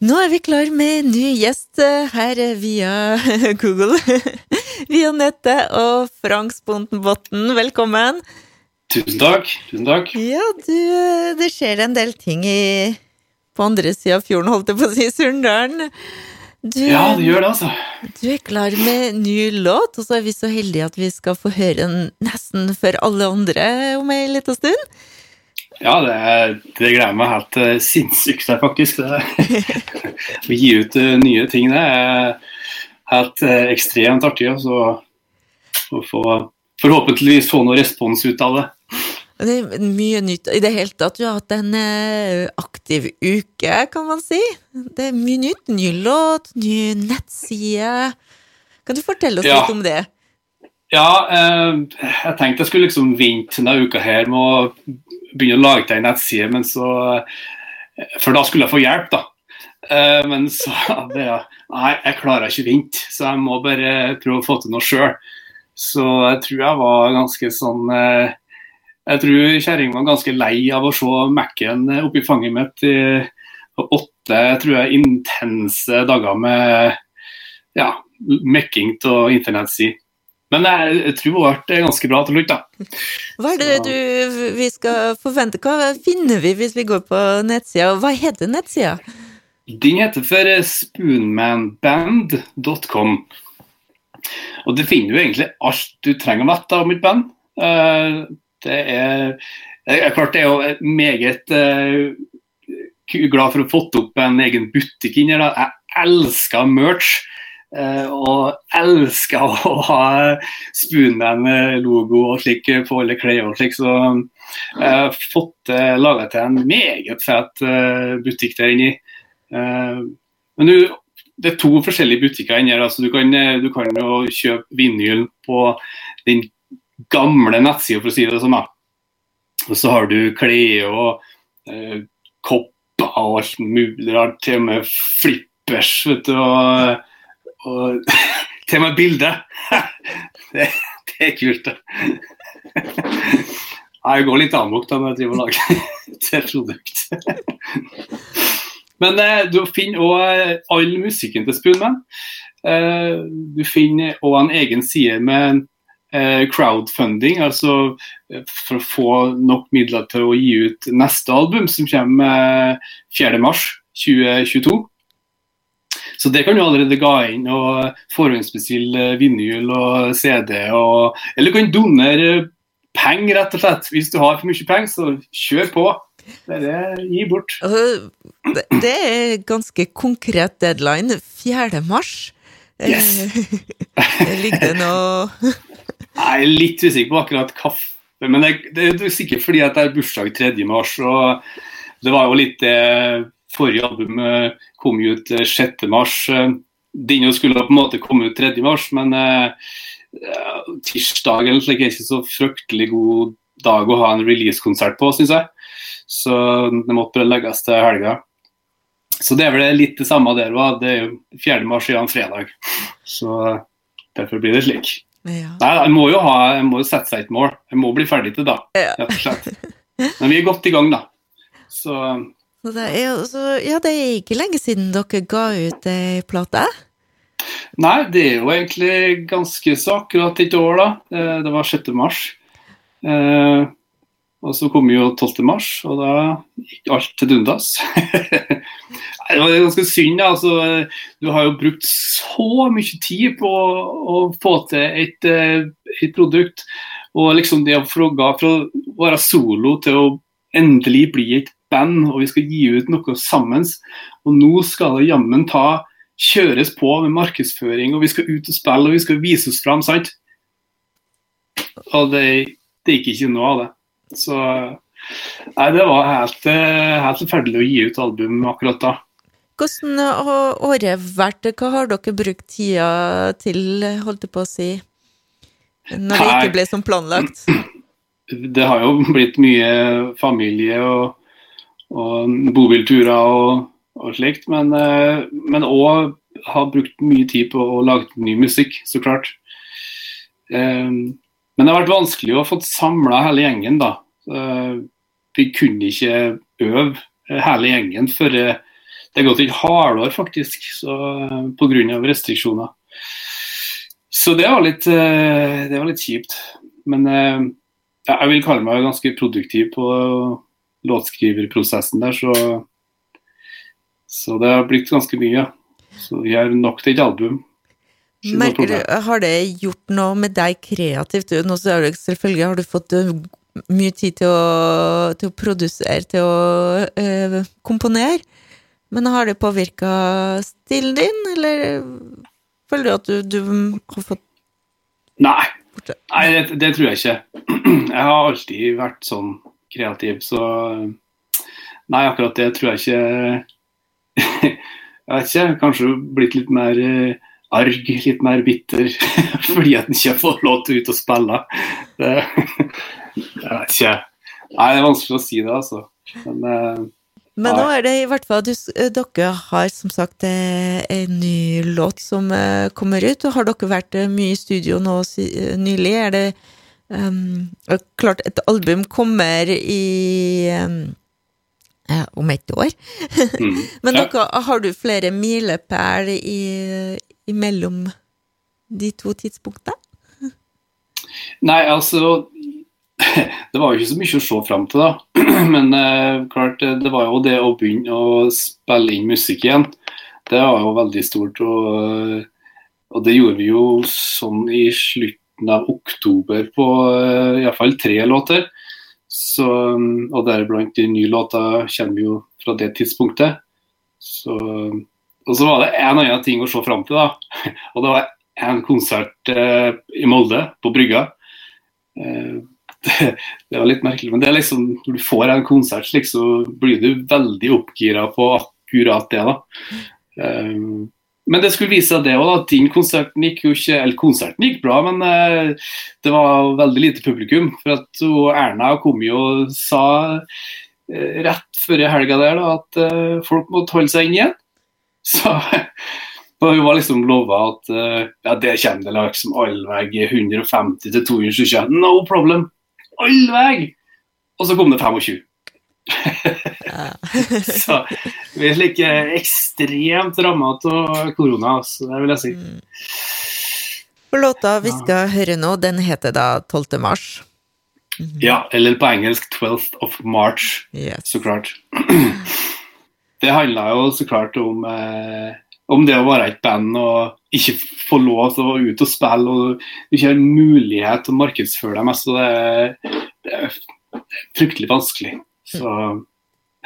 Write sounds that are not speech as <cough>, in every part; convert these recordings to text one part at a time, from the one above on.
Nå er vi klar med en ny gjest her via <laughs> Google. <laughs> via nettet. Og Frank Spontenbotn, velkommen. Tusen takk. Tusen takk. Ja, du, det skjer en del ting i, på andre sida av fjorden, holdt jeg på å si, Surndalen. Du, ja, det gjør det, altså. Du er klar med ny låt, og så er vi så heldige at vi skal få høre den nesten for alle andre om ei lita stund. Ja, det, det gleder meg helt til sinnssykt til, faktisk. <laughs> Å gi ut uh, nye ting, det er helt uh, ekstremt artig. Altså, å få, forhåpentligvis få noe respons ut av det. Det er mye nytt i det hele tatt. Du har hatt en aktiv uke, kan man si. Det er mye nytt. Ny låt, ny nettside. Kan du fortelle oss ja. litt om det? Ja, jeg tenkte jeg skulle liksom vente denne uka her med å begynne å lage til ei nettside, men så For da skulle jeg få hjelp, da. Eh, men så bare Nei, jeg klarer ikke å vente, så jeg må bare prøve å få til noe sjøl. Så jeg tror jeg var ganske sånn eh, Jeg tror kjerringa var ganske lei av å se Mac-en oppi fanget mitt i åtte tror jeg, intense dager med ja, mekking av internettsider. Men jeg, tror det ble ganske bra til slutt, da. Hva er det du, vi skal forvente? Hva finner vi hvis vi går på nettsida? Hva heter nettsida? Den heter for spoonmanband.com. Og det finner jo egentlig alt du trenger å vite om et band. Eh, det er, er klart det er jo meget glad for å ha fått opp en egen butikk inni der. Jeg elsker merch. Uh, og elsker å <laughs> ha Spoonman-logo og slik på alle klær og slik. Så jeg uh, har fått uh, laga til en meget fet butikk der inni. men du, det er to forskjellige butikker inni her. Altså, du, kan, du kan jo kjøpe vinyl på den gamle nettsida, for å si det sånn. Og så har du klær og kopper og alt mulig rart. Til og med flippers. vet du, og og <laughs> til og bilde. <laughs> Det, det, er kult, det. <laughs> Jeg går litt amok da når jeg driver og lager et produkt. Men eh, du finner òg all musikken til Spoonman. Eh, du finner òg en egen side med eh, crowdfunding, altså for å få nok midler til å gi ut neste album, som kommer 4.3.2022. Så det kan du allerede ga inn og forhåndsbestille vinyl og CD. Og, eller du kan donere penger, rett og slett. Hvis du har for mye penger, så kjør på. Bare gi bort. Det er ganske konkret deadline. 4. mars. Yes. <laughs> Ligger det noe <laughs> Jeg er litt usikker på akkurat kaffe. Men det, det, er sikkert fordi at det er bursdag 3. mars. og Det var jo litt det forrige albumet kom jo ut 6. Eh, mars. Eh, skulle på en måte komme ut 3. mars, men uh, tirsdag eller slik er ikke så fryktelig god dag å ha en releasekonsert på, syns jeg. Så det måtte bare legges til helga. Så det er vel litt det samme der òg. Det er jo 4. mars siden fredag. Så derfor blir det slik. Ja. Nei, jeg må jo ha, jeg må sette seg et mål. Jeg må bli ferdig til da, rett og slett. <laughs> Men vi er godt i gang, da. Så det er, altså, ja, det er ikke lenge siden dere ga ut ei plate? Nei, det er jo egentlig ganske så akkurat et år, da. Eh, det var 6. mars. Eh, og så kom jo 12. mars, og da gikk alt til dundas. <laughs> det var ganske synd. altså. Du har jo brukt så mye tid på å få til et, eh, et produkt. Og liksom det å fra å være solo til å endelig bli et band, og vi skal gi ut noe sammen. Og nå skal det jammen ta kjøres på med markedsføring, og vi skal ut og spille og vi skal vise oss fram. sant? Og det, det gikk ikke noe av det. Så nei, det var helt, helt forferdelig å gi ut album akkurat da. Hvordan har året vært? Hva har dere brukt tida til, holdt jeg på å si, når det ikke ble som planlagt? <clears throat> Det har jo blitt mye familie og og bobilturer og, og slikt. Men òg eh, har brukt mye tid på å lage ny musikk, så klart. Um, men det har vært vanskelig å få samla hele gjengen, da. Uh, vi kunne ikke øve hele gjengen før det er gått et halvår, faktisk, så, pga. restriksjoner. Så det var litt, det var litt kjipt. Men jeg vil kalle meg ganske produktiv på låtskriverprosessen der, så, så det har blitt ganske mye. Så vi har nok til et album. Merker Har det gjort noe med deg kreativt? Nå så selvfølgelig har du fått eh, mye tid til å, til å produsere, til å øh, komponere. Men har det påvirka stilen din, eller føler du at du, du har fått Nei, Nei det, det, tror jeg ikke. <clears throat> Jeg har alltid vært sånn kreativ, så Nei, akkurat det tror jeg ikke <laughs> Jeg vet ikke, kanskje blitt litt mer eh, arg, litt mer bitter <laughs> fordi at en ikke får lov til å ut og spille. Det, <laughs> jeg vet ikke. Nei, det er vanskelig å si det, altså. Men, uh, Men nå er det i hvert fall du, eh, Dere har som sagt en ny låt som kommer ut. Har dere vært mye i studio nå nylig? Er det um, Klart, et album kommer i um, om ett år. Mm. <laughs> Men dere, har du flere milepæl imellom de to tidspunktene? <laughs> Nei, altså Det var jo ikke så mye å se fram til, da. <clears throat> Men eh, klart, det var jo det å begynne å spille inn musikk igjen. Det var jo veldig stort. Og, og det gjorde vi jo sånn i slutten av oktober på uh, iallfall tre låter. Så, og deriblant de nye låter kommer jo fra det tidspunktet. Så, og så var det en annen ting å se fram til, da. <laughs> Og det var en konsert eh, i Molde, på Brygga. Eh, det, <laughs> det, var litt merkelig, men det er liksom, når du får en konsert slik, så blir du veldig oppgira på akkurat det. da. Eh, men det skulle vise seg det òg, at din konserten gikk jo ikke Eller konserten gikk bra, men uh, det var veldig lite publikum. For at Erna kom jo og sa uh, rett før helga der da, at folk måtte holde seg inn igjen. <laughs> Så hun var liksom lova at ja, det kommer det liksom allveg 150 til 220. No problem! All vei! Og så kom det 25. <laughs> så vi er like ekstremt ramma av korona, så det vil jeg si. Mm. låta vi skal høre nå, den heter da 12. mars. Mm. Ja, eller på engelsk 12th of March, yes. så klart. <clears throat> det handler jo så klart om, eh, om det å være et band og ikke få lov til å være ute og spille, og ikke har mulighet til å markedsføre deg mest. Det, det er fryktelig vanskelig. Så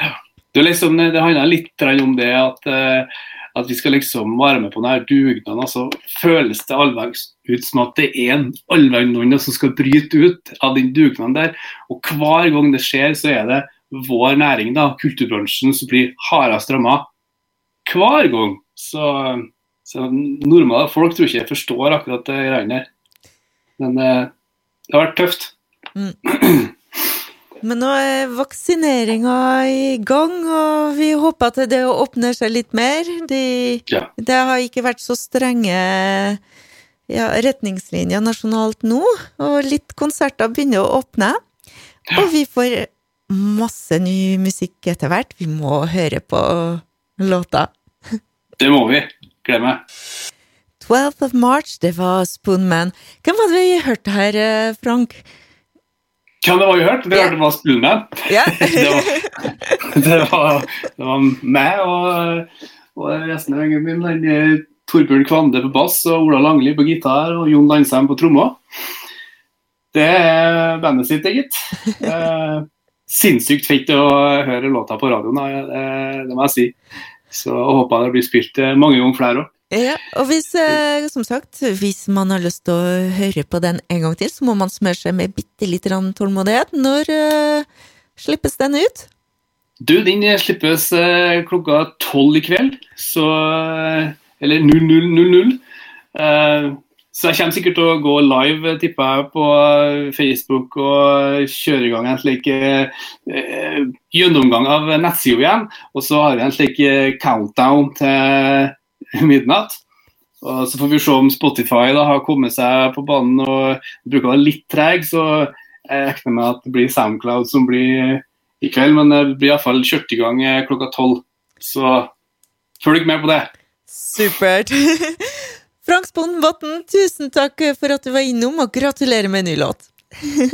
ja. Det, liksom, det handler litt om det at, eh, at, vi skal liksom være med på denne dugnaden. Altså, føles det allveis ut som at det er en allveis som skal bryte ut av den dugnaden der. Og hver gang det skjer, så er det vår næring, da, kulturbransjen, som blir hardest ramma. Hver gang. Så, så normale folk tror ikke jeg forstår akkurat det greiene der. Men eh, det har vært tøft. Mm. <clears throat> Men nå er vaksineringa i gang, og vi håper at det åpner seg litt mer. De, ja. Det har ikke vært så strenge ja, retningslinjer nasjonalt nå, og litt konserter begynner å åpne. Ja. Og vi får masse ny musikk etter hvert. Vi må høre på låta. Det må vi. Gleder meg. 12th of March, det var Spoonman. Hvem hadde vi hørt her, eh, Frank? Hvem det var jeg hørte? Det hørte bare Spillman. Yeah. <laughs> det, var, det, var, det, var, meg og, og resten av gjengen min. Den, Torbjørn Kvande på bass og Ola Langli på gitar og Jon Landsheim på trommer. Det er bandet sitt, gitt. <laughs> Eh, sinnssykt fett å høre låta på radioen, det, det må jeg si. Så jeg håper det blir spilt mange ganger flere òg. Ja, og hvis, eh, som sagt, hvis man har lyst til å høre på den en gang til, så må man smøre seg med bitte litt tålmodighet. Når uh, slippes den ut? Du, den slippes uh, klokka tolv i kveld. Så Eller 00.00. Uh, så jeg kommer sikkert til å gå live, tipper jeg, på Facebook og kjøre i gang en slik eh, gjennomgang av nettsida igjen. Og så har vi en slik countdown til <laughs> midnatt. Og så får vi se om Spotify da, har kommet seg på banen og bruker å være litt treg. Så jeg regner med at det blir Soundcloud som blir i kveld, men det blir iallfall kjørt i gang klokka tolv. Så følg med på det. Supert. <laughs> Frank Sponbotn, tusen takk for at du var innom, og gratulerer med en ny låt.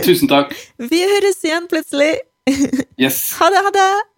Tusen takk. <laughs> Vi høres igjen plutselig. Yes. Ha det, ha det!